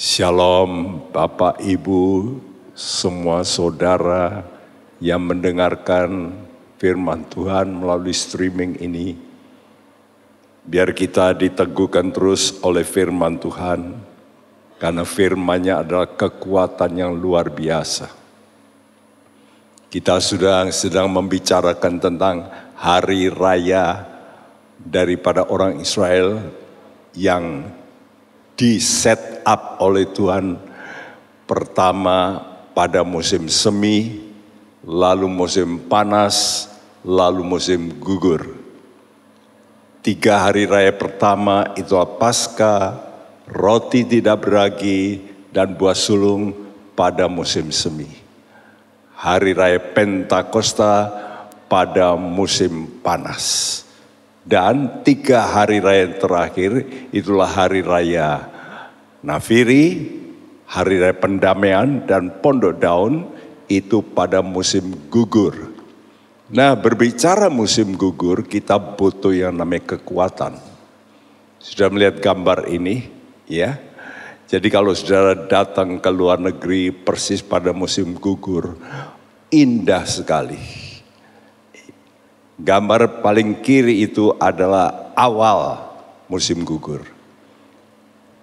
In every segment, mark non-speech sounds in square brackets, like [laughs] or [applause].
Shalom Bapak Ibu, semua saudara yang mendengarkan firman Tuhan melalui streaming ini. Biar kita diteguhkan terus oleh firman Tuhan, karena firmannya adalah kekuatan yang luar biasa. Kita sudah sedang membicarakan tentang hari raya daripada orang Israel yang di set up oleh Tuhan pertama pada musim semi, lalu musim panas, lalu musim gugur. Tiga hari raya pertama itu pasca, roti tidak beragi, dan buah sulung pada musim semi. Hari raya Pentakosta pada musim panas. Dan tiga hari raya terakhir itulah hari raya Nafiri, hari raya pendamaian dan pondok daun itu pada musim gugur. Nah berbicara musim gugur kita butuh yang namanya kekuatan. Sudah melihat gambar ini ya. Jadi kalau saudara datang ke luar negeri persis pada musim gugur, indah sekali Gambar paling kiri itu adalah awal musim gugur.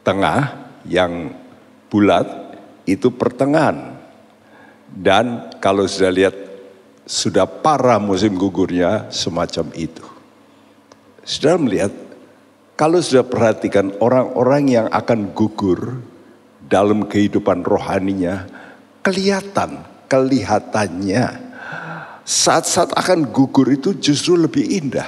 Tengah yang bulat itu pertengahan. Dan kalau sudah lihat sudah parah musim gugurnya semacam itu. Sudah melihat kalau sudah perhatikan orang-orang yang akan gugur dalam kehidupan rohaninya kelihatan, kelihatannya saat-saat akan gugur itu justru lebih indah.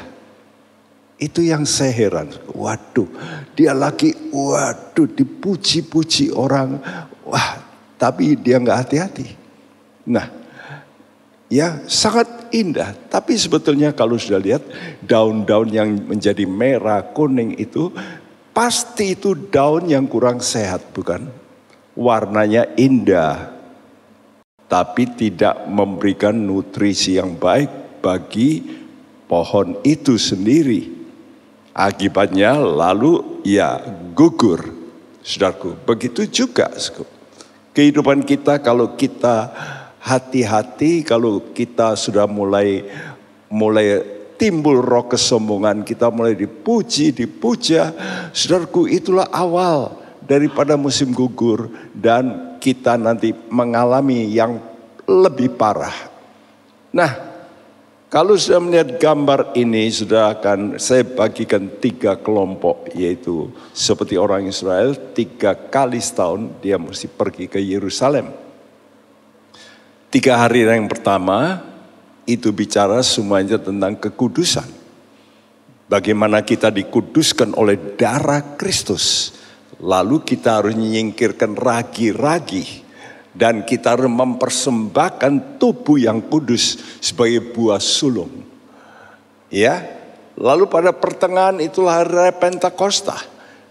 Itu yang saya heran. Waduh, dia lagi, waduh, dipuji-puji orang. Wah, tapi dia nggak hati-hati. Nah, ya sangat indah. Tapi sebetulnya kalau sudah lihat daun-daun yang menjadi merah, kuning itu, pasti itu daun yang kurang sehat, bukan? Warnanya indah, tapi tidak memberikan nutrisi yang baik bagi pohon itu sendiri. Akibatnya lalu ya gugur. Saudaraku, begitu juga kehidupan kita kalau kita hati-hati kalau kita sudah mulai mulai timbul roh kesombongan, kita mulai dipuji, dipuja. Saudaraku, itulah awal daripada musim gugur dan kita nanti mengalami yang lebih parah. Nah, kalau sudah melihat gambar ini, sudah akan saya bagikan tiga kelompok, yaitu seperti orang Israel, tiga kali setahun dia mesti pergi ke Yerusalem. Tiga hari yang pertama, itu bicara semuanya tentang kekudusan. Bagaimana kita dikuduskan oleh darah Kristus. Lalu kita harus menyingkirkan ragi-ragi. Dan kita harus mempersembahkan tubuh yang kudus sebagai buah sulung. Ya, lalu pada pertengahan itulah hari Pentakosta.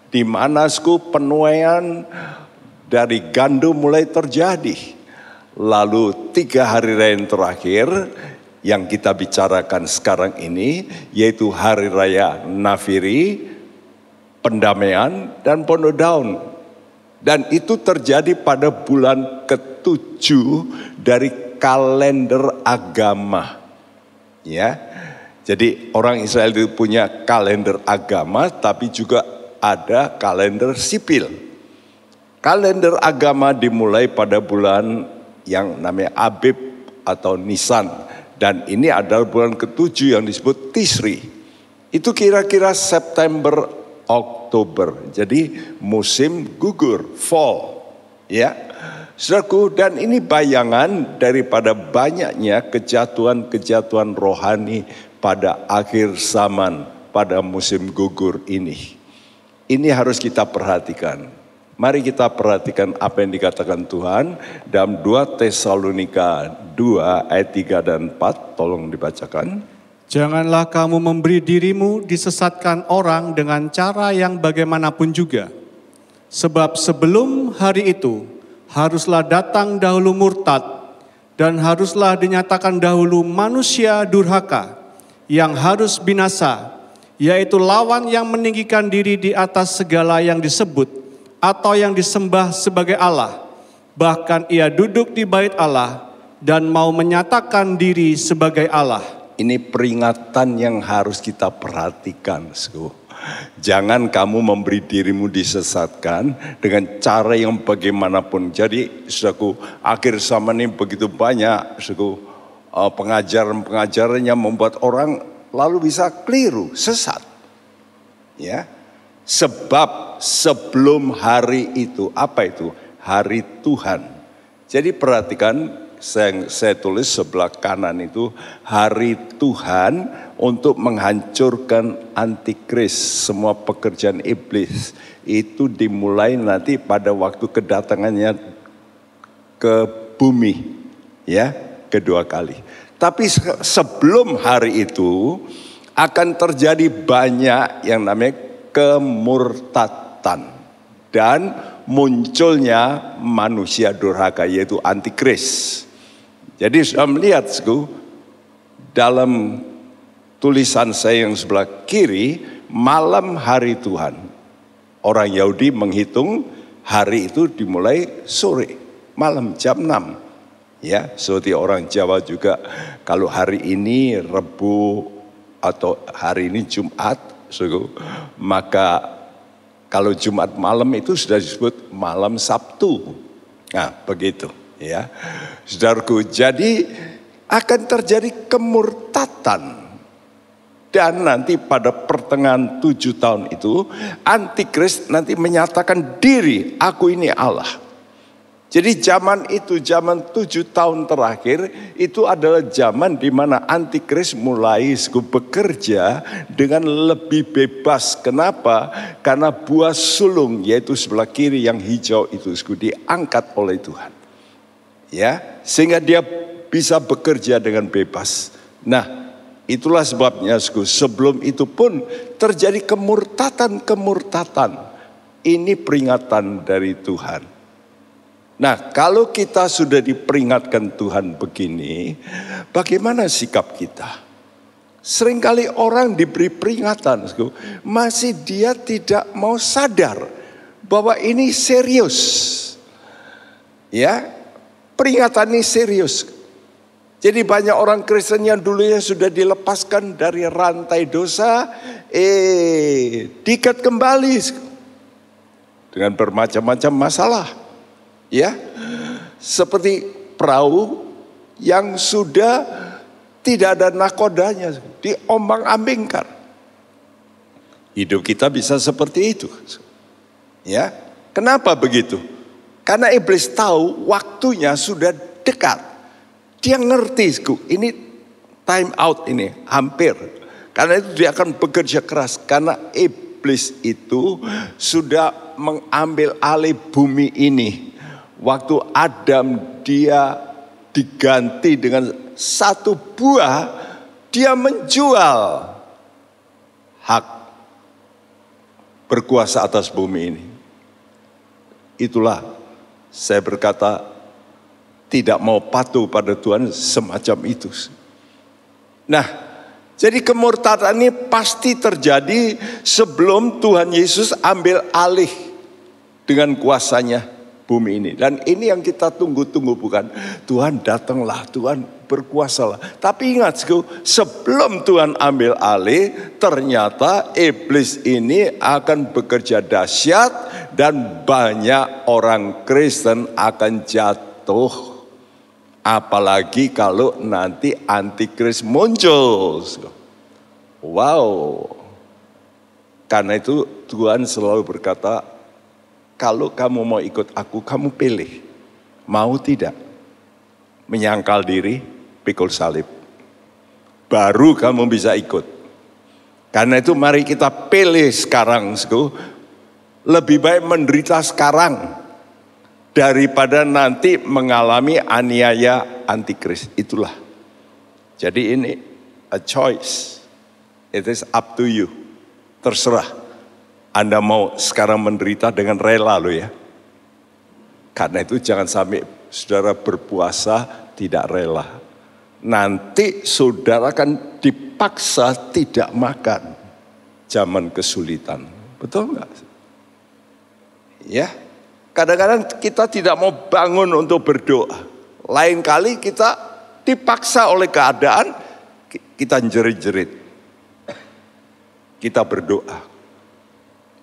Di mana penuaian dari gandum mulai terjadi. Lalu tiga hari raya yang terakhir yang kita bicarakan sekarang ini yaitu hari raya Nafiri, pendamaian dan pondok daun. Dan itu terjadi pada bulan ketujuh dari kalender agama. Ya. Jadi orang Israel itu punya kalender agama tapi juga ada kalender sipil. Kalender agama dimulai pada bulan yang namanya Abib atau Nisan. Dan ini adalah bulan ketujuh yang disebut Tisri. Itu kira-kira September Oktober. Jadi musim gugur, fall. Ya. Saudaraku, dan ini bayangan daripada banyaknya kejatuhan-kejatuhan rohani pada akhir zaman, pada musim gugur ini. Ini harus kita perhatikan. Mari kita perhatikan apa yang dikatakan Tuhan dalam 2 Tesalonika 2 ayat 3 dan 4. Tolong dibacakan. Janganlah kamu memberi dirimu disesatkan orang dengan cara yang bagaimanapun juga. Sebab sebelum hari itu haruslah datang dahulu murtad dan haruslah dinyatakan dahulu manusia durhaka yang harus binasa, yaitu lawan yang meninggikan diri di atas segala yang disebut atau yang disembah sebagai Allah. Bahkan ia duduk di bait Allah dan mau menyatakan diri sebagai Allah. Ini peringatan yang harus kita perhatikan. Sku. Jangan kamu memberi dirimu disesatkan dengan cara yang bagaimanapun. Jadi, saudaraku, akhir zaman ini begitu banyak, saudaraku, uh, pengajaran-pengajaran yang membuat orang lalu bisa keliru, sesat. Ya. Sebab sebelum hari itu, apa itu? Hari Tuhan. Jadi perhatikan saya, saya tulis sebelah kanan itu hari Tuhan untuk menghancurkan antikris semua pekerjaan iblis itu dimulai nanti pada waktu kedatangannya ke bumi ya kedua kali. Tapi sebelum hari itu akan terjadi banyak yang namanya kemurtatan dan munculnya manusia durhaka yaitu antikris. Jadi sudah melihat dalam tulisan saya yang sebelah kiri malam hari Tuhan. Orang Yahudi menghitung hari itu dimulai sore, malam jam 6. Ya, seperti orang Jawa juga kalau hari ini Rebu atau hari ini Jumat, suku, maka kalau Jumat malam itu sudah disebut malam Sabtu. Nah, begitu ya. Saudaraku, jadi akan terjadi kemurtatan. Dan nanti pada pertengahan tujuh tahun itu, Antikris nanti menyatakan diri, aku ini Allah. Jadi zaman itu, zaman tujuh tahun terakhir, itu adalah zaman di mana antikris mulai bekerja dengan lebih bebas. Kenapa? Karena buah sulung, yaitu sebelah kiri yang hijau itu diangkat oleh Tuhan. Ya, sehingga dia bisa bekerja dengan bebas. Nah, itulah sebabnya sebelum itu pun terjadi kemurtatan-kemurtatan. Ini peringatan dari Tuhan. Nah, kalau kita sudah diperingatkan Tuhan begini, bagaimana sikap kita? Seringkali orang diberi peringatan, masih dia tidak mau sadar bahwa ini serius. Ya, peringatan ini serius. Jadi banyak orang Kristen yang dulunya sudah dilepaskan dari rantai dosa, eh dikat kembali dengan bermacam-macam masalah. Ya, seperti perahu yang sudah tidak ada nakodanya, diombang-ambingkan. Hidup kita bisa seperti itu. Ya, kenapa begitu? Karena iblis tahu waktunya sudah dekat. Dia ngerti, ini time out ini, hampir. Karena itu dia akan bekerja keras. Karena iblis itu sudah mengambil alih bumi ini waktu Adam dia diganti dengan satu buah, dia menjual hak berkuasa atas bumi ini. Itulah saya berkata tidak mau patuh pada Tuhan semacam itu. Nah, jadi kemurtadan ini pasti terjadi sebelum Tuhan Yesus ambil alih dengan kuasanya bumi ini. Dan ini yang kita tunggu-tunggu bukan Tuhan datanglah, Tuhan berkuasalah. Tapi ingat sebelum Tuhan ambil alih, ternyata iblis ini akan bekerja dahsyat dan banyak orang Kristen akan jatuh. Apalagi kalau nanti antikris muncul. Wow. Karena itu Tuhan selalu berkata, kalau kamu mau ikut aku, kamu pilih. Mau tidak? Menyangkal diri, pikul salib. Baru kamu bisa ikut. Karena itu mari kita pilih sekarang. Lebih baik menderita sekarang. Daripada nanti mengalami aniaya antikris. Itulah. Jadi ini a choice. It is up to you. Terserah. Anda mau sekarang menderita dengan rela lo ya. Karena itu jangan sampai saudara berpuasa tidak rela. Nanti saudara akan dipaksa tidak makan. Zaman kesulitan. Betul enggak? Ya, kadang-kadang kita tidak mau bangun untuk berdoa. Lain kali kita dipaksa oleh keadaan, kita jerit-jerit. Kita berdoa.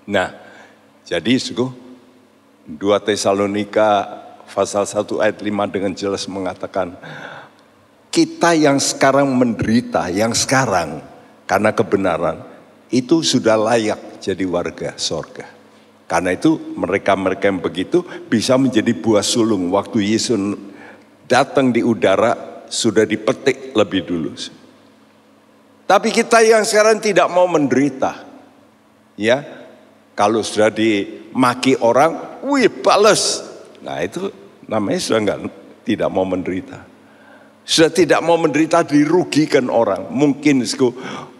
Nah, jadi suku 2 Tesalonika pasal 1 ayat 5 dengan jelas mengatakan kita yang sekarang menderita, yang sekarang karena kebenaran itu sudah layak jadi warga sorga. Karena itu mereka-mereka yang begitu bisa menjadi buah sulung. Waktu Yesus datang di udara sudah dipetik lebih dulu. Tapi kita yang sekarang tidak mau menderita. Ya, kalau sudah dimaki orang, wih balas. Nah itu namanya sudah enggak tidak mau menderita. Sudah tidak mau menderita dirugikan orang. Mungkin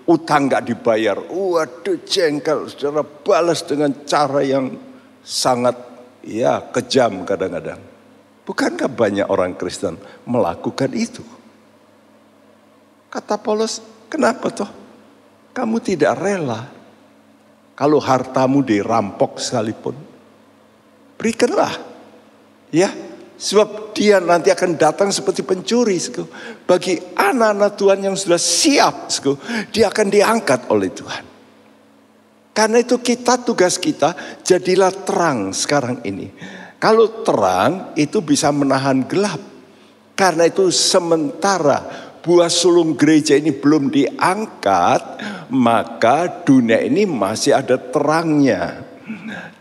utang nggak dibayar. Waduh jengkel, saudara balas dengan cara yang sangat ya kejam kadang-kadang. Bukankah banyak orang Kristen melakukan itu? Kata Paulus, kenapa toh? Kamu tidak rela kalau hartamu dirampok sekalipun. Berikanlah. Ya, Sebab dia nanti akan datang seperti pencuri. Bagi anak-anak Tuhan yang sudah siap, dia akan diangkat oleh Tuhan. Karena itu kita tugas kita jadilah terang sekarang ini. Kalau terang itu bisa menahan gelap. Karena itu sementara buah sulung gereja ini belum diangkat, maka dunia ini masih ada terangnya.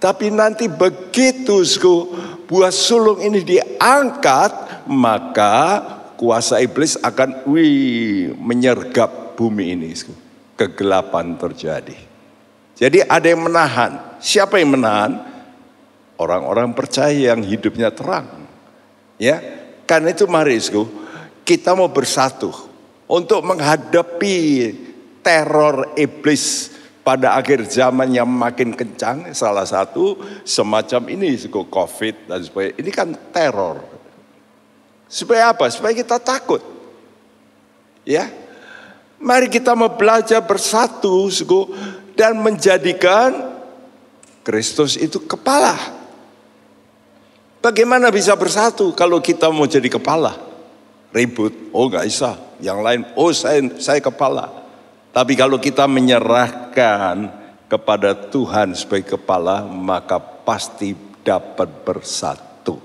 Tapi nanti begitu buah sulung ini diangkat, maka kuasa iblis akan wih menyergap bumi ini. Kegelapan terjadi. Jadi ada yang menahan. Siapa yang menahan? Orang-orang percaya yang hidupnya terang. Ya, karena itu mari kita mau bersatu untuk menghadapi teror iblis pada akhir zaman yang makin kencang, salah satu semacam ini, COVID dan sebagainya. Ini kan teror. Supaya apa? Supaya kita takut. Ya, mari kita mau belajar bersatu, suku, dan menjadikan Kristus itu kepala. Bagaimana bisa bersatu kalau kita mau jadi kepala? Ribut, oh nggak bisa. Yang lain, oh saya saya kepala. Tapi kalau kita menyerahkan kepada Tuhan sebagai kepala, maka pasti dapat bersatu.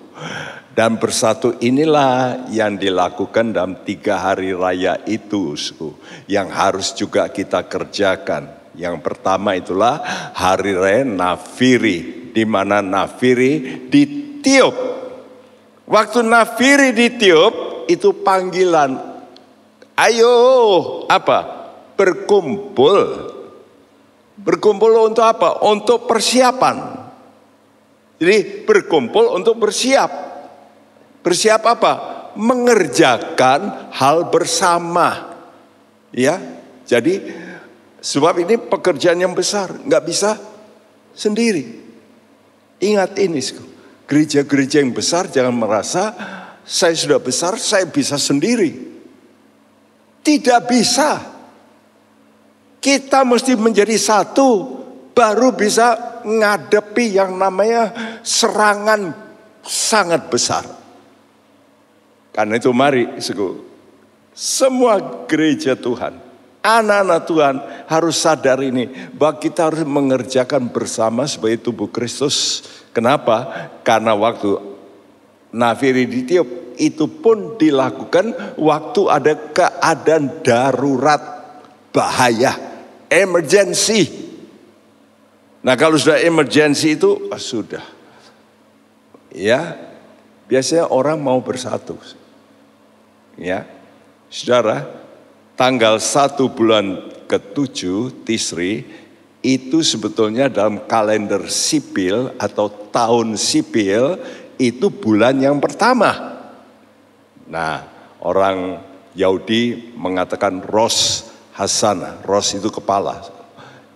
Dan bersatu inilah yang dilakukan dalam tiga hari raya itu, yang harus juga kita kerjakan. Yang pertama itulah hari raya Nafiri, di mana Nafiri ditiup. Waktu Nafiri ditiup, itu panggilan. Ayo, apa? Berkumpul. Berkumpul untuk apa? Untuk persiapan. Jadi berkumpul untuk bersiap. Bersiap apa? Mengerjakan hal bersama. Ya, jadi sebab ini pekerjaan yang besar, nggak bisa sendiri. Ingat ini, gereja-gereja yang besar jangan merasa saya sudah besar, saya bisa sendiri. Tidak bisa. Kita mesti menjadi satu baru bisa ngadepi yang namanya serangan sangat besar. Karena itu mari semua gereja Tuhan, anak-anak Tuhan harus sadar ini bahwa kita harus mengerjakan bersama sebagai tubuh Kristus. Kenapa? Karena waktu nafiri ditiup itu pun dilakukan waktu ada keadaan darurat bahaya emergency. Nah kalau sudah emergency itu oh, sudah. Ya, biasanya orang mau bersatu. Ya, saudara, tanggal satu bulan ketujuh Tisri itu sebetulnya dalam kalender sipil atau tahun sipil itu bulan yang pertama. Nah, orang Yahudi mengatakan Ros Hasana. Ros itu kepala.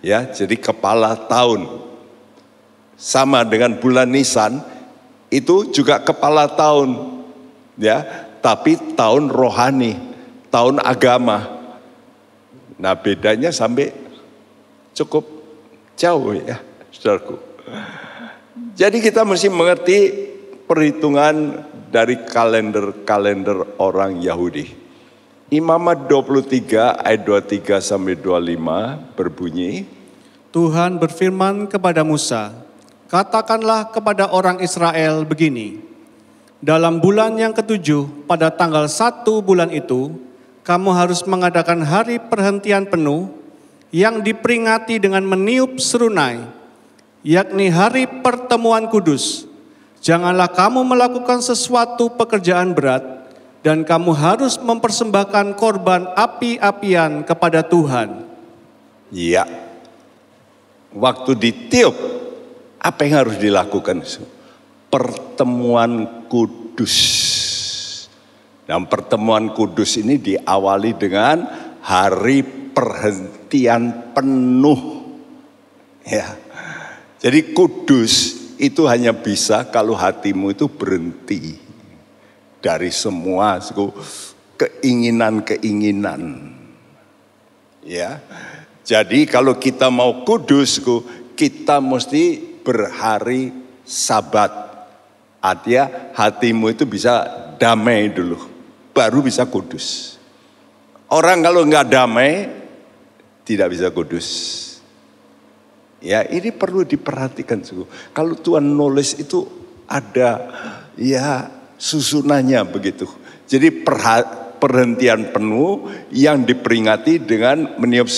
Ya, jadi kepala tahun. Sama dengan bulan Nisan itu juga kepala tahun. Ya, tapi tahun rohani, tahun agama. Nah, bedanya sampai cukup jauh ya, Saudaraku. Jadi kita mesti mengerti perhitungan dari kalender-kalender orang Yahudi. Imamat 23 ayat 23 sampai 25 berbunyi, Tuhan berfirman kepada Musa, Katakanlah kepada orang Israel begini, dalam bulan yang ketujuh pada tanggal satu bulan itu, kamu harus mengadakan hari perhentian penuh yang diperingati dengan meniup serunai, yakni hari pertemuan kudus. Janganlah kamu melakukan sesuatu pekerjaan berat, dan kamu harus mempersembahkan korban api-apian kepada Tuhan. ya, waktu ditiup, apa yang harus dilakukan? Pertemuan kudus. Dan pertemuan kudus ini diawali dengan hari perhentian penuh. Ya. Jadi kudus itu hanya bisa kalau hatimu itu berhenti dari semua keinginan-keinginan. Ya. Jadi kalau kita mau kudus, kita mesti berhari sabat. Artinya hatimu itu bisa damai dulu, baru bisa kudus. Orang kalau nggak damai, tidak bisa kudus. Ya ini perlu diperhatikan. Kalau Tuhan nulis itu ada ya susunannya begitu. Jadi perhentian penuh yang diperingati dengan meniup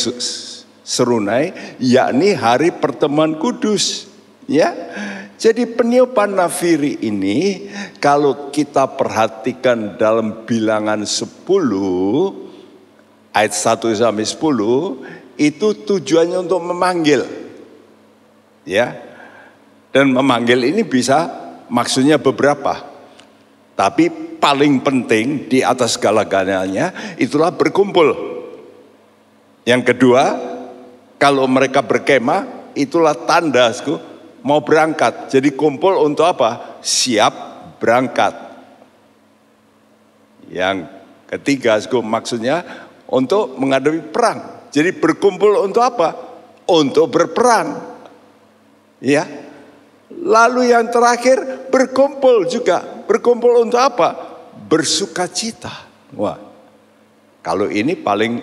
serunai, yakni hari pertemuan kudus. Ya, jadi peniupan nafiri ini kalau kita perhatikan dalam bilangan 10 ayat 1 sampai 10 itu tujuannya untuk memanggil. Ya. Dan memanggil ini bisa maksudnya beberapa. Tapi paling penting di atas segala-galanya itulah berkumpul. Yang kedua, kalau mereka berkemah itulah tanda mau berangkat. Jadi kumpul untuk apa? Siap berangkat. Yang ketiga, maksudnya untuk menghadapi perang. Jadi berkumpul untuk apa? Untuk berperang. Ya. Lalu yang terakhir berkumpul juga. Berkumpul untuk apa? Bersuka cita. Wah. Kalau ini paling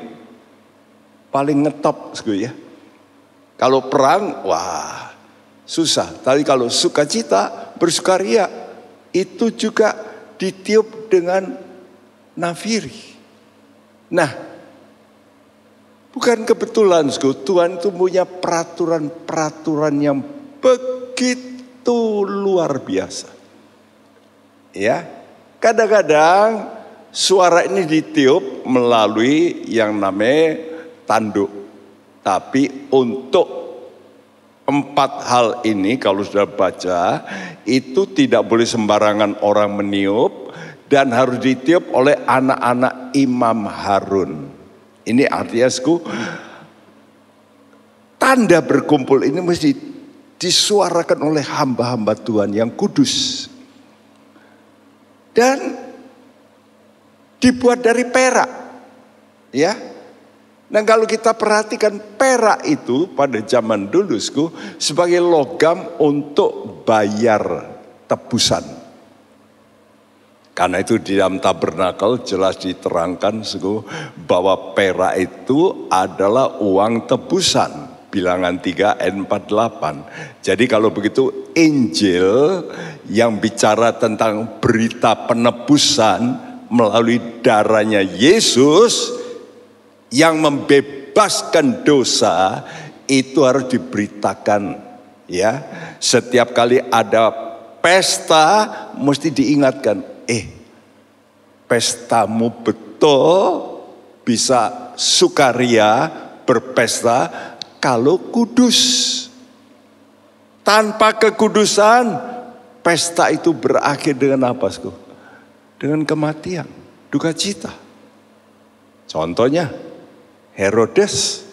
paling ngetop ya. Kalau perang, wah susah. Tapi kalau sukacita, bersukaria, itu juga ditiup dengan nafiri. Nah, bukan kebetulan, Tuhan itu punya peraturan-peraturan yang begitu luar biasa. Ya, kadang-kadang suara ini ditiup melalui yang namanya tanduk. Tapi untuk Empat hal ini kalau sudah baca itu tidak boleh sembarangan orang meniup dan harus ditiup oleh anak-anak Imam Harun. Ini artinya sku, tanda berkumpul ini mesti disuarakan oleh hamba-hamba Tuhan yang kudus. Dan dibuat dari perak. Ya, dan kalau kita perhatikan perak itu pada zaman dulu sebagai logam untuk bayar tebusan. Karena itu di dalam tabernakel jelas diterangkan bahwa perak itu adalah uang tebusan. Bilangan 3 ayat 48. Jadi kalau begitu Injil yang bicara tentang berita penebusan melalui darahnya Yesus yang membebaskan dosa itu harus diberitakan ya. Setiap kali ada pesta mesti diingatkan, eh pestamu betul bisa sukaria berpesta kalau kudus. Tanpa kekudusan pesta itu berakhir dengan apa? Dengan kematian, duka cita. Contohnya Herodes.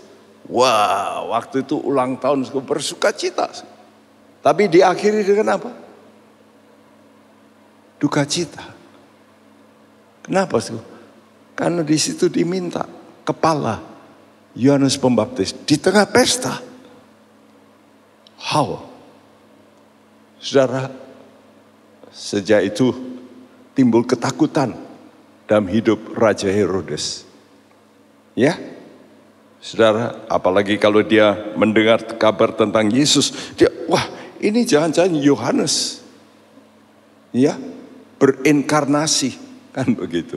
Wah, waktu itu ulang tahun bersuka cita. Tapi diakhiri dengan apa? Duka cita. Kenapa sih? Karena di situ diminta kepala Yohanes Pembaptis di tengah pesta. How? Saudara, sejak itu timbul ketakutan dalam hidup Raja Herodes. Ya, saudara, apalagi kalau dia mendengar kabar tentang Yesus, dia, wah ini jangan-jangan Yohanes. Ya, berinkarnasi, kan begitu.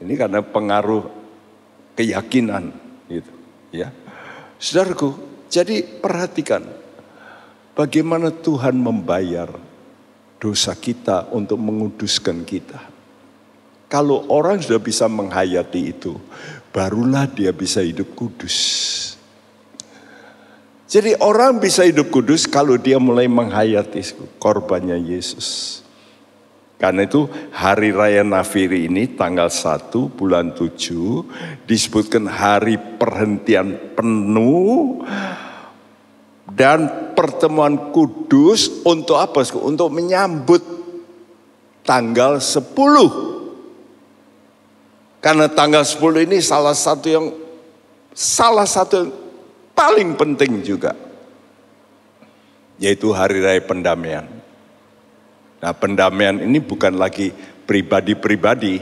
Ini karena pengaruh keyakinan gitu, ya. Saudaraku, jadi perhatikan bagaimana Tuhan membayar dosa kita untuk menguduskan kita. Kalau orang sudah bisa menghayati itu, barulah dia bisa hidup kudus. Jadi orang bisa hidup kudus kalau dia mulai menghayati korbannya Yesus. Karena itu hari raya Nafiri ini tanggal 1 bulan 7 disebutkan hari perhentian penuh dan pertemuan kudus untuk apa? Untuk menyambut tanggal 10. Karena tanggal 10 ini salah satu yang salah satu yang paling penting juga. Yaitu hari raya pendamaian. Nah, pendamaian ini bukan lagi pribadi-pribadi.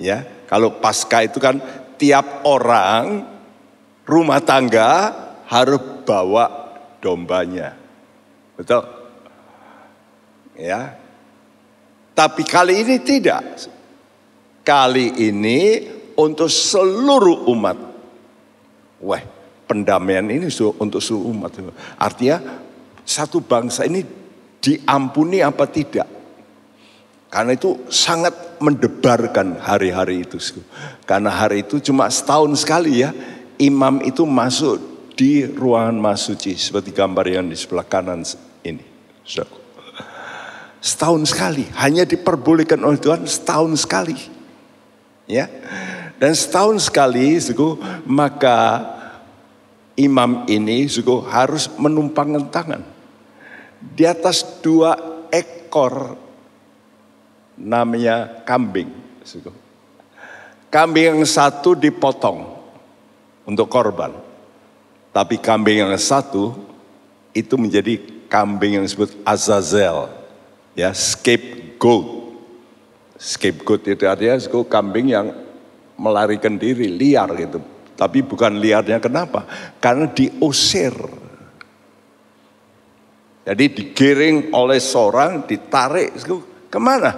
Ya, kalau pasca itu kan tiap orang rumah tangga harus bawa dombanya. Betul? Ya. Tapi kali ini tidak. Kali ini untuk seluruh umat. Wah, pendamaian ini untuk seluruh umat. Artinya satu bangsa ini diampuni apa tidak. Karena itu sangat mendebarkan hari-hari itu. Karena hari itu cuma setahun sekali ya, imam itu masuk di ruangan masuci seperti gambar yang di sebelah kanan ini. Setahun sekali, hanya diperbolehkan oleh Tuhan setahun sekali. Ya. Dan setahun sekali, suku, maka imam ini suku, harus menumpangkan tangan di atas dua ekor namanya kambing. Kambing yang satu dipotong untuk korban. Tapi kambing yang satu itu menjadi kambing yang disebut Azazel. Ya, scapegoat. Scapegoat itu artinya kambing yang melarikan diri, liar gitu. Tapi bukan liarnya kenapa? Karena diusir jadi digiring oleh seorang, ditarik ke mana?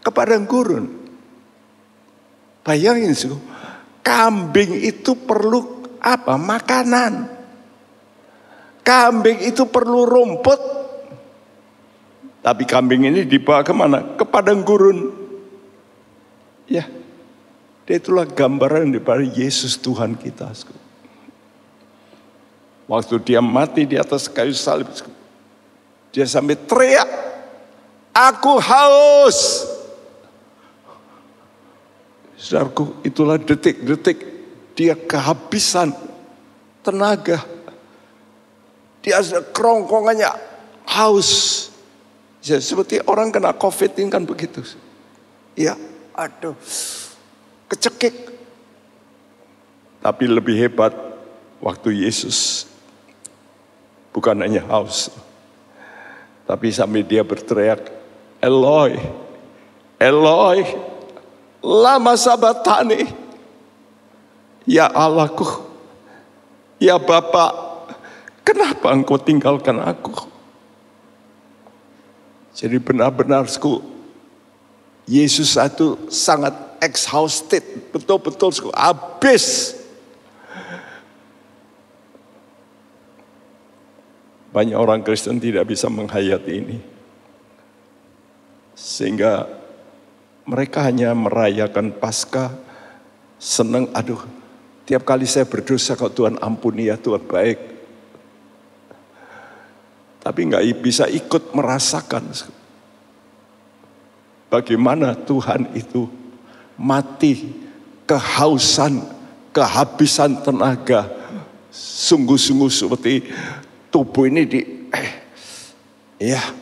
Ke padang gurun. Bayangin, kambing itu perlu apa? Makanan. Kambing itu perlu rumput. Tapi kambing ini dibawa ke mana? Ke padang gurun. Ya, itulah gambaran daripada Yesus Tuhan kita. Waktu dia mati di atas kayu salib, dia sampai teriak, aku haus. Saudaraku, itulah detik-detik dia kehabisan tenaga. Dia kerongkongannya haus. Ya, seperti orang kena covid ini kan begitu. Ya, aduh, kecekik. Tapi lebih hebat waktu Yesus bukan hanya haus, tapi sambil dia berteriak, Eloi, Eloi, lama sabatani. Ya Allahku, ya Bapak, kenapa engkau tinggalkan aku? Jadi benar-benar Yesus itu sangat exhausted, betul-betul habis Banyak orang Kristen tidak bisa menghayati ini. Sehingga mereka hanya merayakan pasca senang, aduh tiap kali saya berdosa kalau Tuhan ampuni ya Tuhan baik. Tapi nggak bisa ikut merasakan bagaimana Tuhan itu mati kehausan, kehabisan tenaga, sungguh-sungguh seperti tubuh ini di eh, ya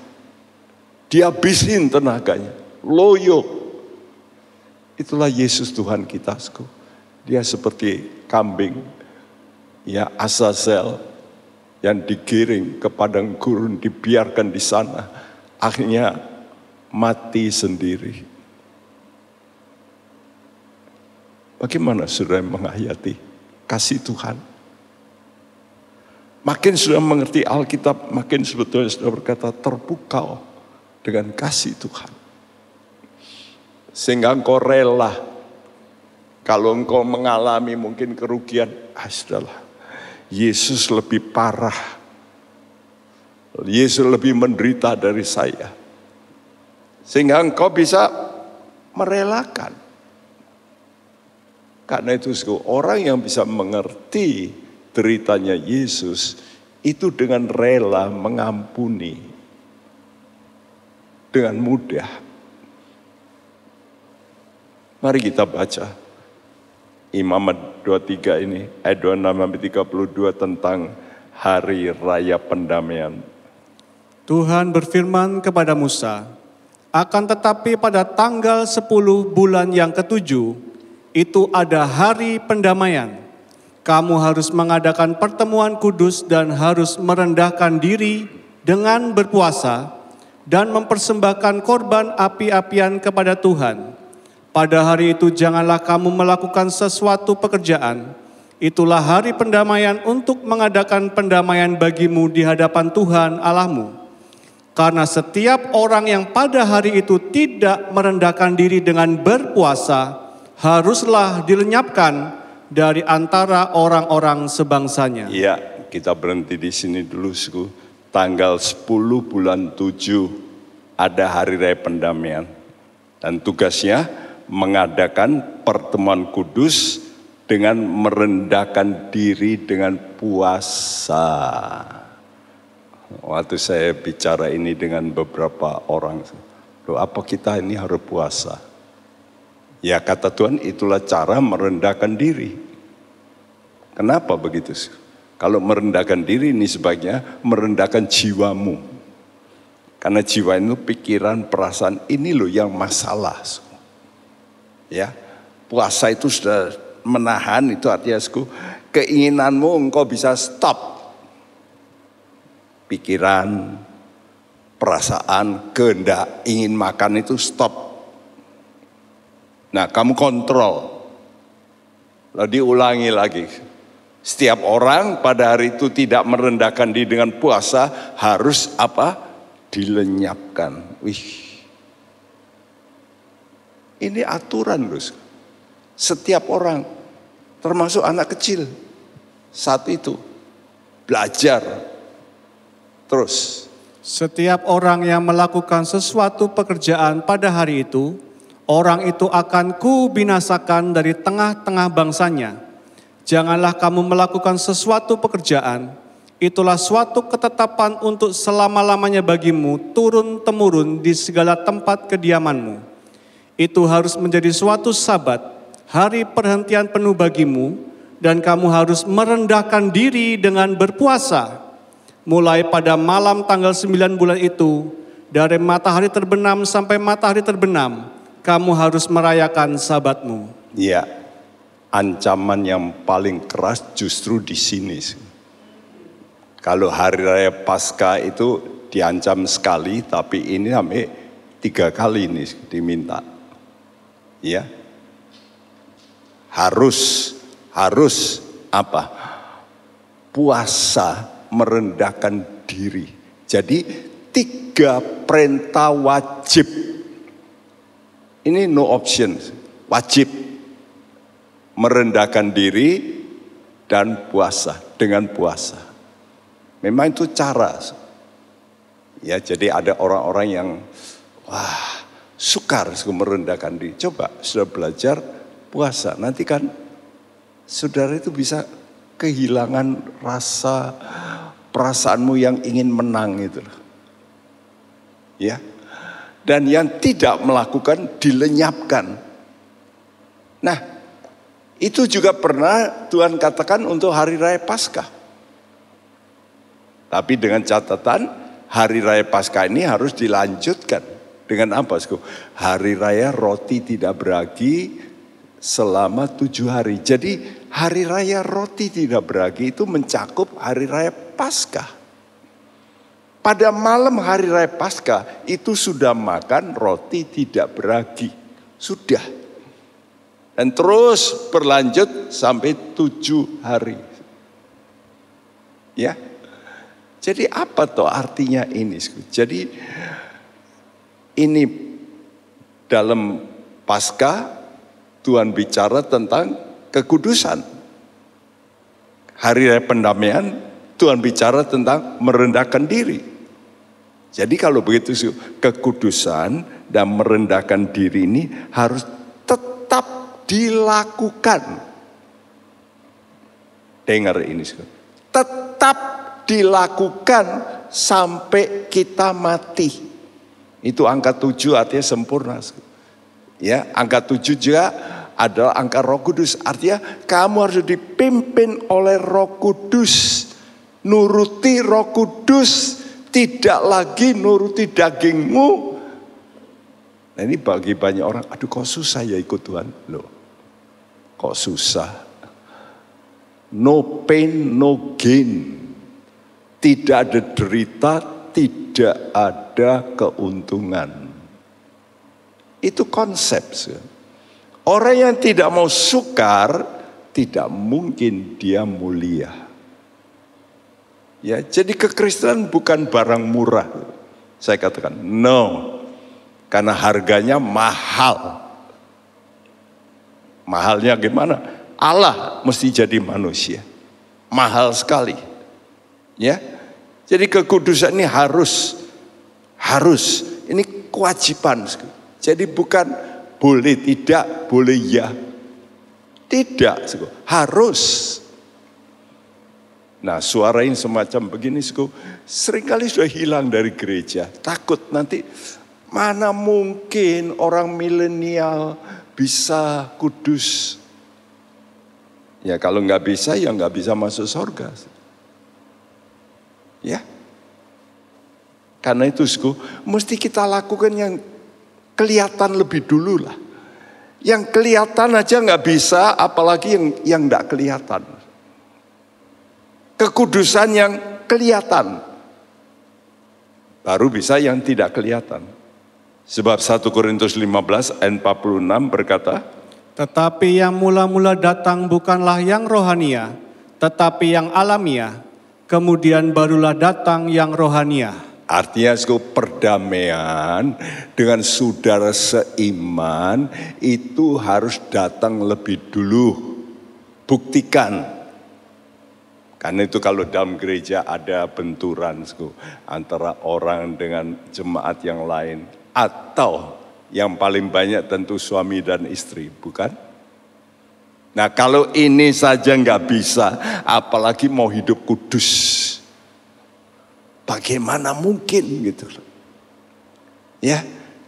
dihabisin tenaganya, loyo. Itulah Yesus Tuhan kita. Dia seperti kambing, ya Azazel, yang digiring ke padang gurun dibiarkan di sana akhirnya mati sendiri. Bagaimana saudara menghayati kasih Tuhan? Makin sudah mengerti Alkitab, makin sebetulnya sudah berkata terpukau dengan kasih Tuhan. Sehingga engkau rela kalau engkau mengalami mungkin kerugian, ah sudahlah. Yesus lebih parah. Yesus lebih menderita dari saya. Sehingga engkau bisa merelakan. Karena itu orang yang bisa mengerti deritanya Yesus itu dengan rela mengampuni dengan mudah. Mari kita baca Imamat 23 ini, ayat 26 sampai 32 tentang hari raya pendamaian. Tuhan berfirman kepada Musa, akan tetapi pada tanggal 10 bulan yang ketujuh, itu ada hari pendamaian. Kamu harus mengadakan pertemuan kudus dan harus merendahkan diri dengan berpuasa dan mempersembahkan korban api-apian kepada Tuhan pada hari itu janganlah kamu melakukan sesuatu pekerjaan. Itulah hari pendamaian untuk mengadakan pendamaian bagimu di hadapan Tuhan Allahmu. Karena setiap orang yang pada hari itu tidak merendahkan diri dengan berpuasa, haruslah dilenyapkan dari antara orang-orang sebangsanya. Iya, kita berhenti di sini dulu, suku. Tanggal 10 bulan 7 ada hari raya pendamaian. Dan tugasnya mengadakan pertemuan kudus dengan merendahkan diri dengan puasa. Waktu saya bicara ini dengan beberapa orang, loh apa kita ini harus puasa? Ya kata Tuhan itulah cara merendahkan diri. Kenapa begitu? Kalau merendahkan diri ini sebaiknya merendahkan jiwamu. Karena jiwa itu pikiran, perasaan ini loh yang masalah. Ya, puasa itu sudah menahan itu artinya keinginanmu engkau bisa stop. Pikiran, perasaan, kehendak, ingin makan itu stop. Nah, kamu kontrol. Lalu diulangi lagi. Setiap orang pada hari itu tidak merendahkan diri dengan puasa harus apa? Dilenyapkan. Wih, ini aturan loh. Setiap orang, termasuk anak kecil, saat itu belajar terus. Setiap orang yang melakukan sesuatu pekerjaan pada hari itu, orang itu akan kubinasakan dari tengah-tengah bangsanya. Janganlah kamu melakukan sesuatu pekerjaan, itulah suatu ketetapan untuk selama-lamanya bagimu, turun-temurun di segala tempat kediamanmu itu harus menjadi suatu sabat, hari perhentian penuh bagimu, dan kamu harus merendahkan diri dengan berpuasa. Mulai pada malam tanggal 9 bulan itu, dari matahari terbenam sampai matahari terbenam, kamu harus merayakan sabatmu. Iya, ancaman yang paling keras justru di sini. Kalau hari raya Paskah itu diancam sekali, tapi ini sampai tiga kali ini diminta. Ya harus harus apa? Puasa merendahkan diri. Jadi tiga perintah wajib. Ini no option wajib merendahkan diri dan puasa dengan puasa memang itu cara ya jadi ada orang-orang yang wah sukar merendahkan diri. Coba sudah belajar puasa, nanti kan saudara itu bisa kehilangan rasa perasaanmu yang ingin menang itu. Ya. Dan yang tidak melakukan dilenyapkan. Nah, itu juga pernah Tuhan katakan untuk hari raya Paskah. Tapi dengan catatan hari raya Paskah ini harus dilanjutkan dengan apa? Hari raya roti tidak beragi selama tujuh hari. Jadi hari raya roti tidak beragi itu mencakup hari raya Paskah. Pada malam hari raya Paskah itu sudah makan roti tidak beragi. Sudah. Dan terus berlanjut sampai tujuh hari. Ya. Jadi apa tuh artinya ini? Jadi ini dalam Paskah Tuhan bicara tentang kekudusan. Hari raya pendamaian Tuhan bicara tentang merendahkan diri. Jadi kalau begitu kekudusan dan merendahkan diri ini harus dilakukan. Dengar ini. Tetap dilakukan sampai kita mati. Itu angka tujuh artinya sempurna. Ya, angka tujuh juga adalah angka Roh Kudus. Artinya kamu harus dipimpin oleh Roh Kudus. Nuruti Roh Kudus, tidak lagi nuruti dagingmu. Nah ini bagi banyak orang, aduh kok susah ya ikut Tuhan. Loh, kok susah? No pain, no gain. Tidak ada derita, tidak ada keuntungan. Itu konsep. Orang yang tidak mau sukar, tidak mungkin dia mulia. Ya, jadi kekristenan bukan barang murah. Saya katakan, no. Karena harganya mahal. Mahalnya gimana? Allah mesti jadi manusia. Mahal sekali. Ya. Jadi kekudusan ini harus harus ini kewajiban. Jadi bukan boleh tidak, boleh ya. Tidak, harus. Nah suara ini semacam begini, sering kali sudah hilang dari gereja. Takut nanti mana mungkin orang milenial bisa kudus. Ya kalau nggak bisa ya nggak bisa masuk surga. Ya. Karena itu, mesti kita lakukan yang kelihatan lebih dulu lah. Yang kelihatan aja nggak bisa, apalagi yang yang nggak kelihatan. Kekudusan yang kelihatan, baru bisa yang tidak kelihatan. Sebab 1 Korintus 15 ayat 46 berkata, Tetapi yang mula-mula datang bukanlah yang rohania, tetapi yang alamiah, kemudian barulah datang yang rohania. Artinya perdamaian dengan saudara seiman itu harus datang lebih dulu. Buktikan. Karena itu kalau dalam gereja ada benturan antara orang dengan jemaat yang lain. Atau yang paling banyak tentu suami dan istri, bukan? Nah kalau ini saja nggak bisa, apalagi mau hidup kudus. Bagaimana mungkin gitu Ya,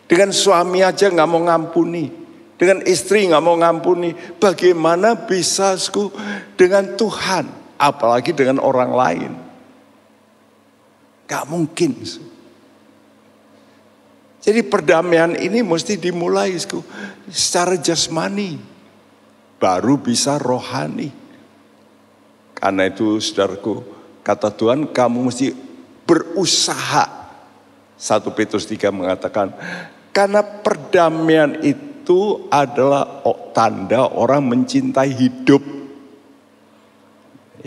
dengan suami aja nggak mau ngampuni, dengan istri nggak mau ngampuni, bagaimana bisa dengan Tuhan, apalagi dengan orang lain? Gak mungkin. Jadi perdamaian ini mesti dimulai secara jasmani, baru bisa rohani. Karena itu saudaraku, kata Tuhan kamu mesti berusaha. 1 Petrus 3 mengatakan, karena perdamaian itu adalah tanda orang mencintai hidup.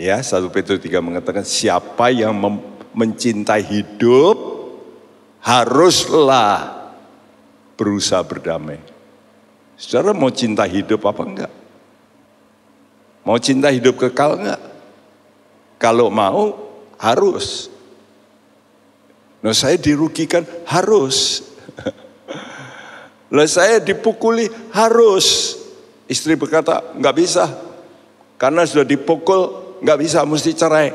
Ya, 1 Petrus 3 mengatakan siapa yang mencintai hidup haruslah berusaha berdamai. Saudara mau cinta hidup apa enggak? Mau cinta hidup kekal enggak? Kalau mau harus. Nah saya dirugikan harus. [laughs] Lah saya dipukuli harus. Istri berkata nggak bisa. Karena sudah dipukul nggak bisa mesti cerai.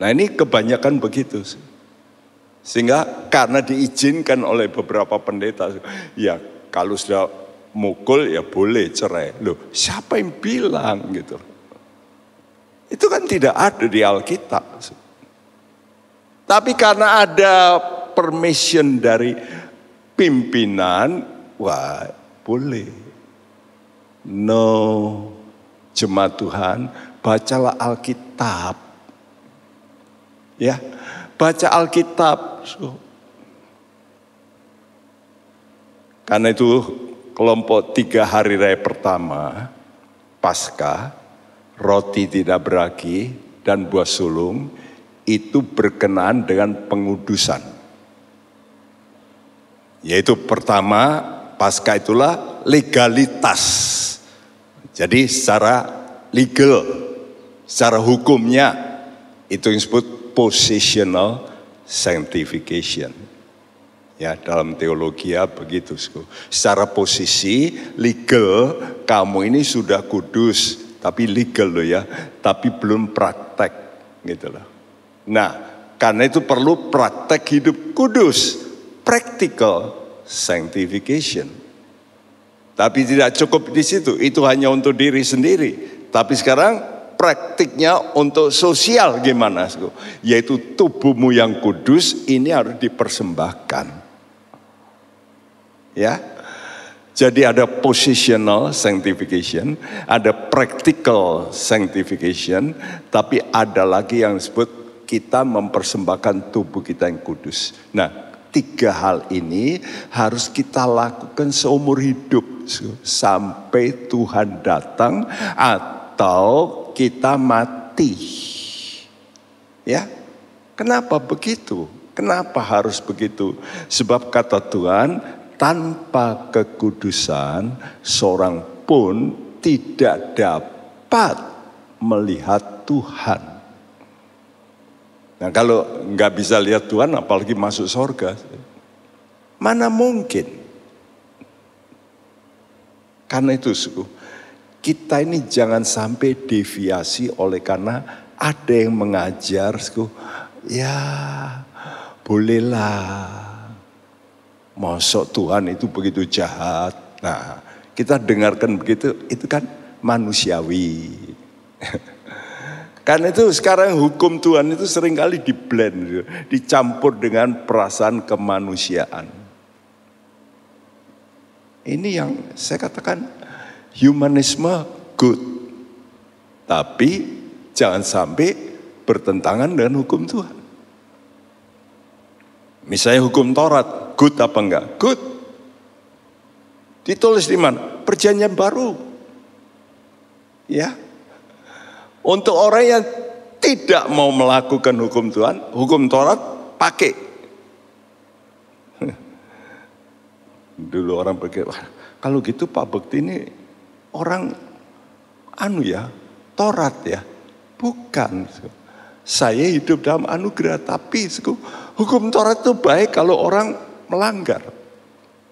Nah ini kebanyakan begitu. Sehingga karena diizinkan oleh beberapa pendeta. Ya kalau sudah mukul ya boleh cerai. Loh siapa yang bilang gitu. Itu kan tidak ada di Alkitab. Tapi karena ada permission dari pimpinan, wah boleh. No, jemaat Tuhan, bacalah Alkitab. Ya, baca Alkitab. Karena itu kelompok tiga hari raya pertama, pasca, roti tidak beragi, dan buah sulung, itu berkenaan dengan pengudusan. Yaitu pertama, pasca itulah legalitas. Jadi secara legal, secara hukumnya, itu yang disebut positional sanctification. Ya, dalam teologi ya begitu. Secara posisi legal kamu ini sudah kudus, tapi legal loh ya, tapi belum praktek gitu loh. Nah, karena itu perlu praktek hidup kudus, practical sanctification. Tapi tidak cukup di situ, itu hanya untuk diri sendiri. Tapi sekarang praktiknya untuk sosial gimana? Yaitu tubuhmu yang kudus ini harus dipersembahkan. Ya. Jadi ada positional sanctification, ada practical sanctification, tapi ada lagi yang disebut kita mempersembahkan tubuh kita yang kudus. Nah, tiga hal ini harus kita lakukan seumur hidup sampai Tuhan datang atau kita mati. Ya. Kenapa begitu? Kenapa harus begitu? Sebab kata Tuhan, tanpa kekudusan seorang pun tidak dapat melihat Tuhan. Nah kalau nggak bisa lihat Tuhan apalagi masuk sorga. Mana mungkin. Karena itu suku, kita ini jangan sampai deviasi oleh karena ada yang mengajar ya bolehlah Masuk Tuhan itu begitu jahat. Nah, kita dengarkan begitu, itu kan manusiawi. [laughs] Karena itu sekarang hukum Tuhan itu sering kali diblend, dicampur dengan perasaan kemanusiaan. Ini yang saya katakan humanisme good. Tapi jangan sampai bertentangan dengan hukum Tuhan. Misalnya hukum Taurat, Good apa enggak? Good. Ditulis di mana? Perjanjian baru. Ya. Untuk orang yang tidak mau melakukan hukum Tuhan, hukum Taurat pakai. [laughs] Dulu orang wah, kalau gitu Pak Bekti ini orang anu ya, Taurat ya. Bukan. Saya hidup dalam anugerah, tapi hukum Taurat itu baik kalau orang melanggar.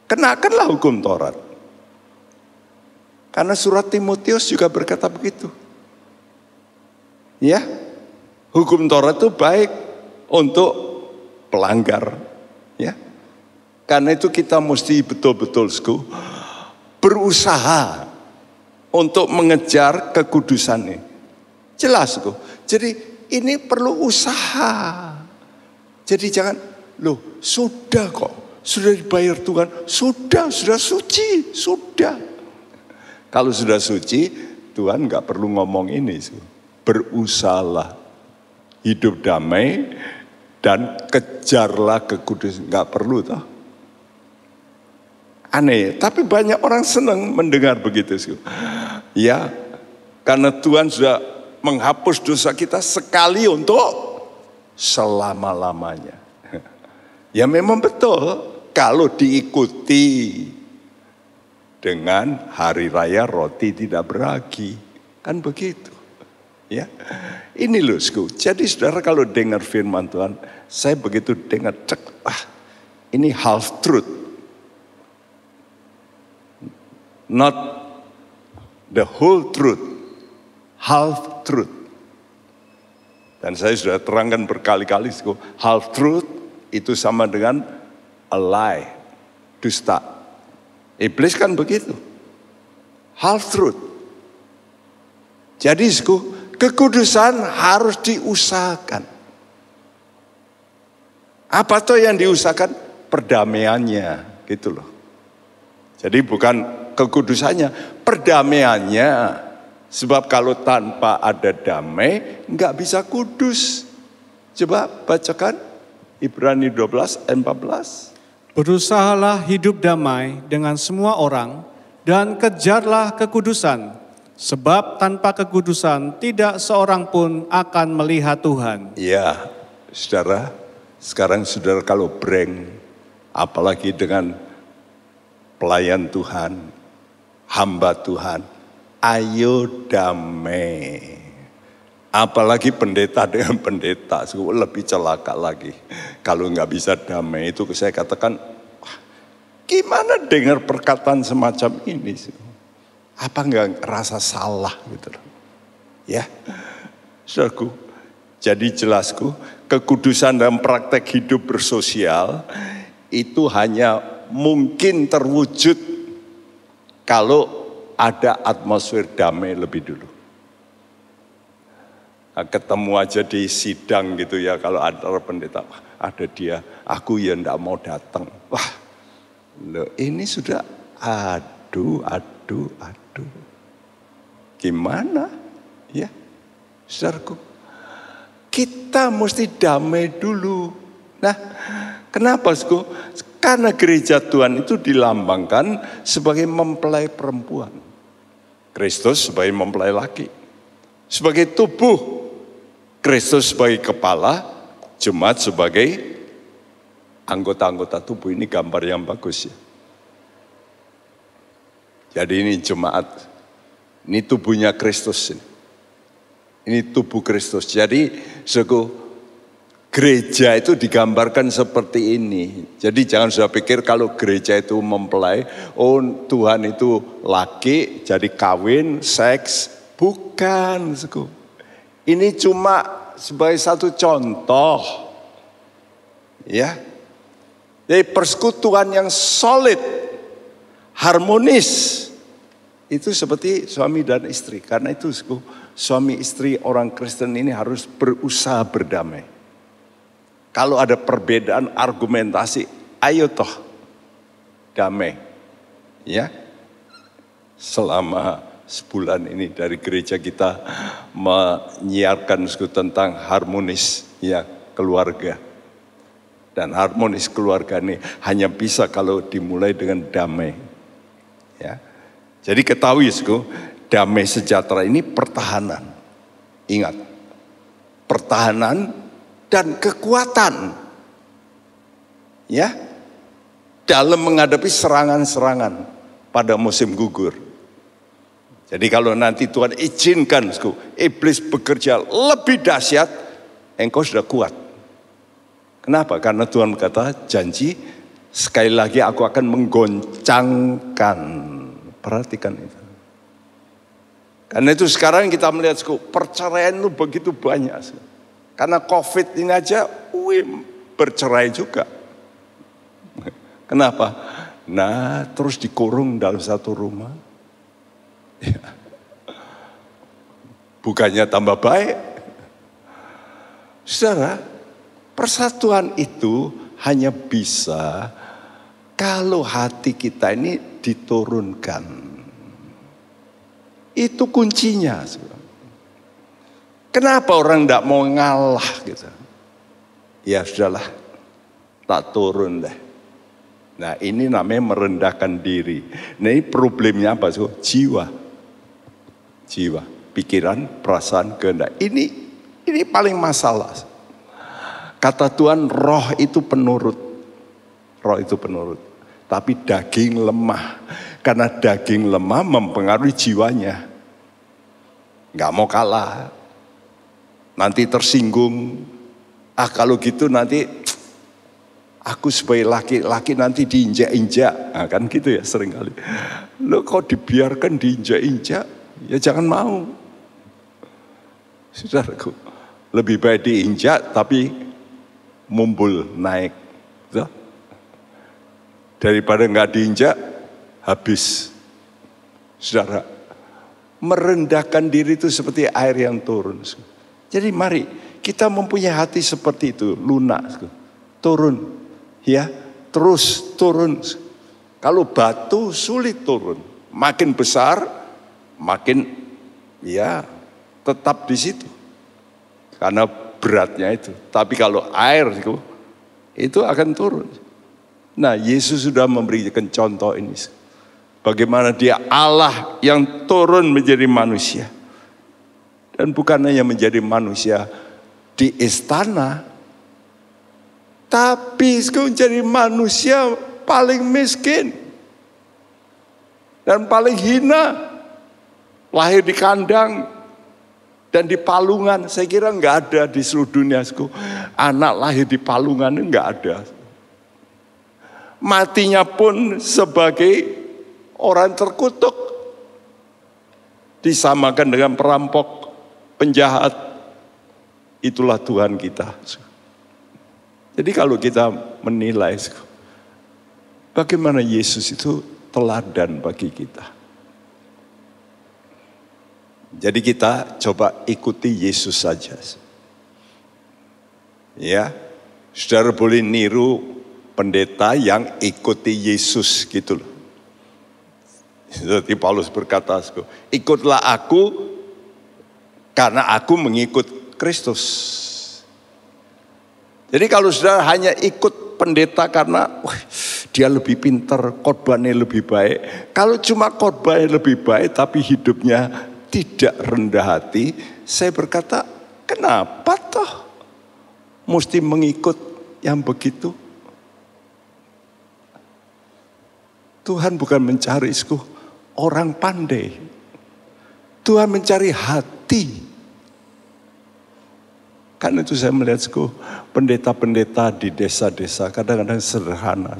Kenakanlah hukum Taurat. Karena surat Timotius juga berkata begitu. Ya, hukum Taurat itu baik untuk pelanggar. Ya, karena itu kita mesti betul-betul berusaha untuk mengejar kekudusan ini. Jelas kok. Jadi ini perlu usaha. Jadi jangan, loh sudah kok sudah dibayar Tuhan, sudah, sudah suci, sudah. Kalau sudah suci, Tuhan nggak perlu ngomong ini. Berusahalah hidup damai dan kejarlah kekudusan. Nggak perlu toh. Aneh, tapi banyak orang senang mendengar begitu. Ya, karena Tuhan sudah menghapus dosa kita sekali untuk selama-lamanya. Ya memang betul, kalau diikuti dengan hari raya roti tidak beragi. Kan begitu. Ya. Ini loh, sku. Jadi saudara kalau dengar firman Tuhan, saya begitu dengar cek, ah, ini half truth. Not the whole truth. Half truth. Dan saya sudah terangkan berkali-kali, half truth itu sama dengan a lie, dusta. Iblis kan begitu. Half truth. Jadi kekudusan harus diusahakan. Apa tuh yang diusahakan? Perdamaiannya, gitu loh. Jadi bukan kekudusannya, perdamaiannya. Sebab kalau tanpa ada damai, nggak bisa kudus. Coba bacakan Ibrani 12 ayat 14. Berusahalah hidup damai dengan semua orang dan kejarlah kekudusan. Sebab tanpa kekudusan tidak seorang pun akan melihat Tuhan. Ya, saudara, sekarang saudara kalau breng, apalagi dengan pelayan Tuhan, hamba Tuhan, ayo damai. Apalagi pendeta dengan [laughs] pendeta, lebih celaka lagi. Kalau nggak bisa damai itu saya katakan, gimana dengar perkataan semacam ini? Apa nggak rasa salah gitu. Ya, saudaraku. Jadi jelasku, kekudusan dalam praktek hidup bersosial itu hanya mungkin terwujud kalau ada atmosfer damai lebih dulu. Nah, ketemu aja di sidang gitu ya kalau ada pendeta, ada dia, aku ya ndak mau datang. Wah, lo ini sudah aduh, aduh, aduh. Gimana? Ya, saudaraku. Kita mesti damai dulu. Nah, kenapa, Sku? Karena gereja Tuhan itu dilambangkan sebagai mempelai perempuan. Kristus sebagai mempelai laki. Sebagai tubuh, Kristus sebagai kepala, jemaat sebagai anggota-anggota tubuh. Ini gambar yang bagus ya. Jadi ini jemaat, ini tubuhnya Kristus ini. Ini tubuh Kristus. Jadi, suku gereja itu digambarkan seperti ini. Jadi jangan sudah pikir kalau gereja itu mempelai, oh Tuhan itu laki, jadi kawin, seks. Bukan. Ini cuma sebagai satu contoh. Ya. Jadi persekutuan yang solid, harmonis, itu seperti suami dan istri. Karena itu suami istri orang Kristen ini harus berusaha berdamai. Kalau ada perbedaan argumentasi, ayo toh damai. Ya. Selama sebulan ini dari gereja kita menyiarkan tentang harmonis ya keluarga. Dan harmonis keluarga ini hanya bisa kalau dimulai dengan damai. Ya. Jadi ketahui suku, damai sejahtera ini pertahanan. Ingat, pertahanan dan kekuatan. Ya, dalam menghadapi serangan-serangan pada musim gugur. Jadi kalau nanti Tuhan izinkan, iblis bekerja lebih dahsyat, engkau sudah kuat. Kenapa? Karena Tuhan berkata janji sekali lagi aku akan menggoncangkan. Perhatikan itu. Karena itu sekarang kita melihat perceraian itu begitu banyak. Karena COVID ini aja, wih, bercerai juga. Kenapa? Nah, terus dikurung dalam satu rumah. Ya. Bukannya tambah baik. Saudara, persatuan itu hanya bisa kalau hati kita ini diturunkan. Itu kuncinya. Kenapa orang tidak mau ngalah gitu? Ya sudahlah, tak turun deh. Nah ini namanya merendahkan diri. Nah ini problemnya apa? So, jiwa. Jiwa, pikiran, perasaan, kehendak. Ini ini paling masalah. Kata Tuhan roh itu penurut. Roh itu penurut. Tapi daging lemah. Karena daging lemah mempengaruhi jiwanya. Gak mau kalah. Nanti tersinggung. Ah kalau gitu nanti aku sebagai laki-laki nanti diinjak-injak. Nah, kan gitu ya sering kali. Lo kok dibiarkan diinjak-injak? Ya jangan mau. Saudaraku, lebih baik diinjak tapi mumbul naik. Gitu. Daripada nggak diinjak, habis. Saudara, merendahkan diri itu seperti air yang turun. Jadi mari kita mempunyai hati seperti itu, lunak, turun, ya, terus turun. Kalau batu sulit turun, Makin besar, makin ya tetap di situ. Karena beratnya itu. Tapi kalau air itu, itu akan turun. Nah Yesus sudah memberikan contoh ini. Bagaimana dia Allah yang turun menjadi manusia. Dan bukan hanya menjadi manusia di istana. Tapi menjadi manusia paling miskin. Dan paling hina. Lahir di kandang. Dan di palungan. Saya kira nggak ada di seluruh dunia. Anak lahir di palungan nggak ada. Matinya pun sebagai orang terkutuk disamakan dengan perampok, penjahat. Itulah Tuhan kita. Jadi kalau kita menilai bagaimana Yesus itu teladan bagi kita. Jadi kita coba ikuti Yesus saja. Ya, saudara boleh niru pendeta yang ikuti Yesus gitu loh. Seperti Paulus berkata, ikutlah aku karena aku mengikut Kristus. Jadi kalau sudah hanya ikut pendeta karena wah, dia lebih pintar, korbannya lebih baik. Kalau cuma korbannya lebih baik tapi hidupnya tidak rendah hati, saya berkata, kenapa toh mesti mengikut yang begitu? Tuhan bukan mencari orang pandai. Tuhan mencari hati. Karena itu saya melihat pendeta-pendeta di desa-desa kadang-kadang sederhana.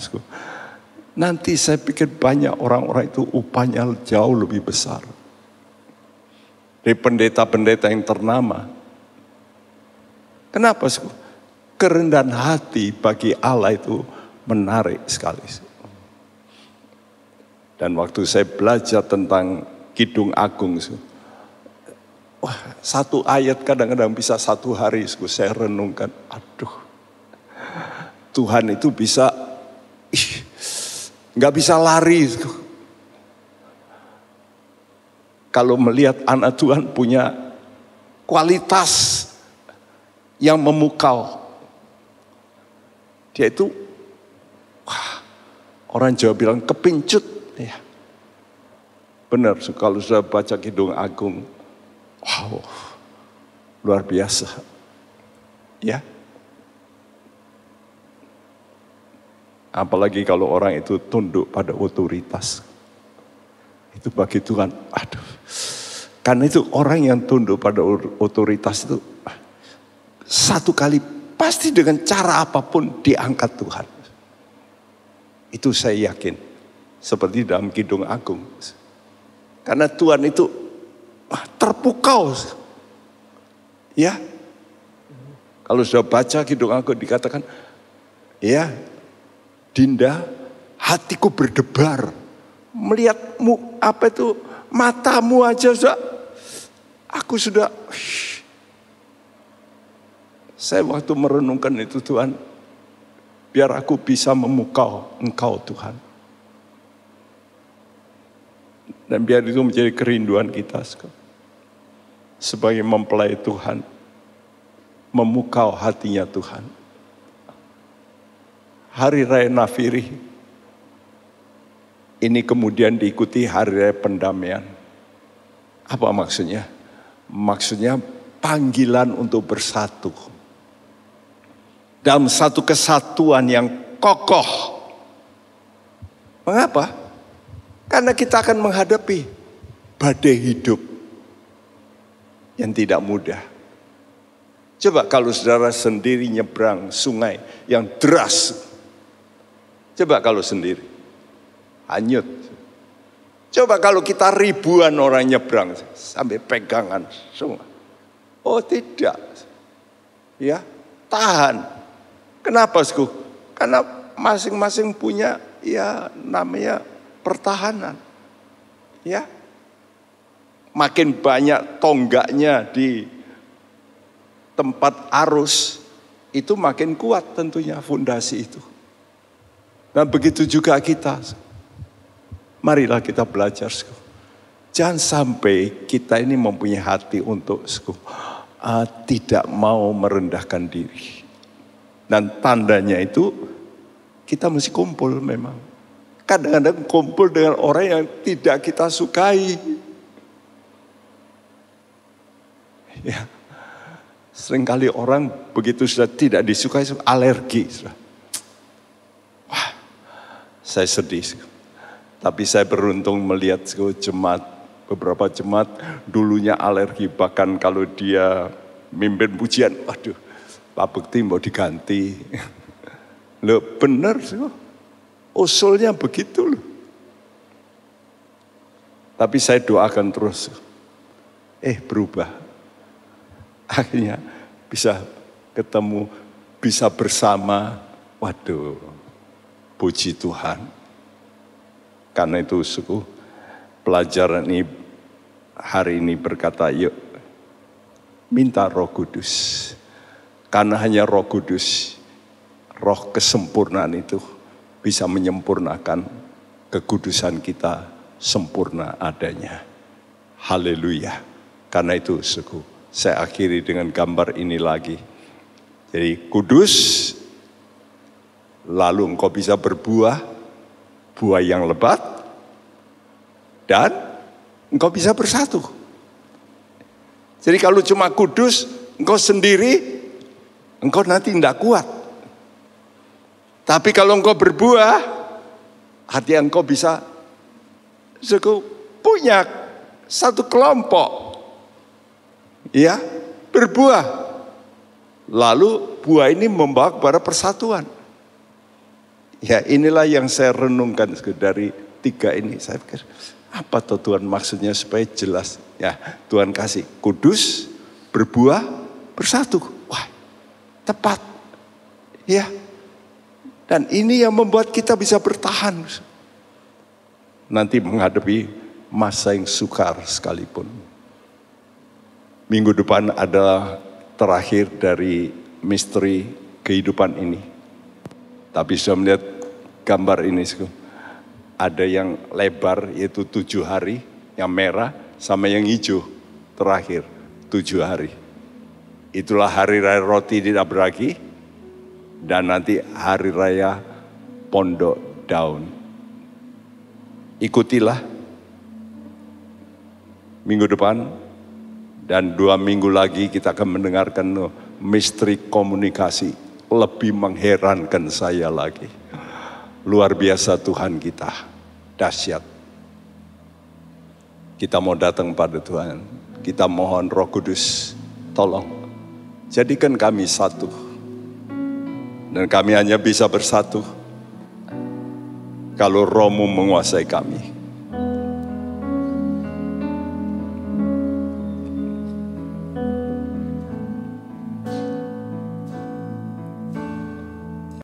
Nanti saya pikir banyak orang-orang itu upahnya jauh lebih besar. Dari pendeta-pendeta yang ternama. Kenapa? Kerendahan hati bagi Allah itu menarik sekali. Dan waktu saya belajar tentang Kidung Agung, wah satu ayat kadang-kadang bisa satu hari saya renungkan, aduh Tuhan itu bisa, nggak bisa lari. Kalau melihat anak Tuhan punya kualitas yang memukau, dia itu, wah, orang Jawa bilang kepincut Ya. Benar, kalau sudah baca Kidung Agung, wow, luar biasa. Ya. Apalagi kalau orang itu tunduk pada otoritas. Itu bagi Tuhan, aduh. Karena itu orang yang tunduk pada otoritas itu satu kali pasti dengan cara apa pun diangkat Tuhan. Itu saya yakin seperti dalam Kidung Agung. Karena Tuhan itu terpukau. Ya. Kalau sudah baca Kidung Agung dikatakan, ya Dinda, hatiku berdebar. Melihatmu apa itu matamu aja sudah aku sudah saya waktu merenungkan itu Tuhan biar aku bisa memukau engkau Tuhan dan biar itu menjadi kerinduan kita sebagai mempelai Tuhan. Memukau hatinya Tuhan. Hari Raya Nafiri ini kemudian diikuti Hari Raya Pendamaian. Apa maksudnya? Maksudnya panggilan untuk bersatu. Dalam satu kesatuan yang kokoh. Mengapa? Karena kita akan menghadapi badai hidup yang tidak mudah. Coba kalau saudara sendiri nyebrang sungai yang deras. Coba kalau sendiri. Hanyut. Coba kalau kita ribuan orang nyebrang sampai pegangan sungai. Oh tidak. Ya, tahan. Kenapa, Sku? Karena masing-masing punya ya namanya pertahanan. Ya. Makin banyak tonggaknya di tempat arus itu makin kuat tentunya fondasi itu. Dan begitu juga kita. Marilah kita belajar. Jangan sampai kita ini mempunyai hati untuk uh, tidak mau merendahkan diri. Dan tandanya itu kita mesti kumpul memang. Kadang-kadang kumpul dengan orang yang tidak kita sukai. Ya. Seringkali orang begitu sudah tidak disukai, alergi. Wah, saya sedih. Tapi saya beruntung melihat jemaat beberapa jemaat dulunya alergi bahkan kalau dia mimpin pujian, waduh Pak Bekti mau diganti. Loh benar sih, usulnya begitu loh. Tapi saya doakan terus, eh berubah. Akhirnya bisa ketemu, bisa bersama, waduh puji Tuhan. Karena itu suku pelajaran ini hari ini berkata, yuk minta roh kudus. Karena hanya roh kudus, roh kesempurnaan itu bisa menyempurnakan kekudusan kita sempurna adanya. Haleluya. Karena itu suku, saya akhiri dengan gambar ini lagi. Jadi kudus, lalu engkau bisa berbuah, buah yang lebat, dan engkau bisa bersatu. Jadi kalau cuma kudus, engkau sendiri, engkau nanti tidak kuat. Tapi kalau engkau berbuah, hati engkau bisa suku punya satu kelompok. Ya, berbuah. Lalu buah ini membawa kepada persatuan. Ya inilah yang saya renungkan dari tiga ini. Saya pikir apa tuh Tuhan maksudnya supaya jelas? Ya, Tuhan kasih kudus, berbuah, bersatu. Wah, tepat. Ya. Dan ini yang membuat kita bisa bertahan. Nanti menghadapi masa yang sukar sekalipun. Minggu depan adalah terakhir dari misteri kehidupan ini. Tapi sudah melihat gambar ini, ada yang lebar yaitu tujuh hari, yang merah sama yang hijau terakhir tujuh hari. Itulah hari raya roti tidak beragi dan nanti hari raya pondok daun. Ikutilah minggu depan dan dua minggu lagi kita akan mendengarkan misteri komunikasi lebih mengherankan saya lagi. Luar biasa Tuhan kita, dahsyat. Kita mau datang pada Tuhan, kita mohon roh kudus, tolong jadikan kami satu. Dan kami hanya bisa bersatu kalau rohmu menguasai kami.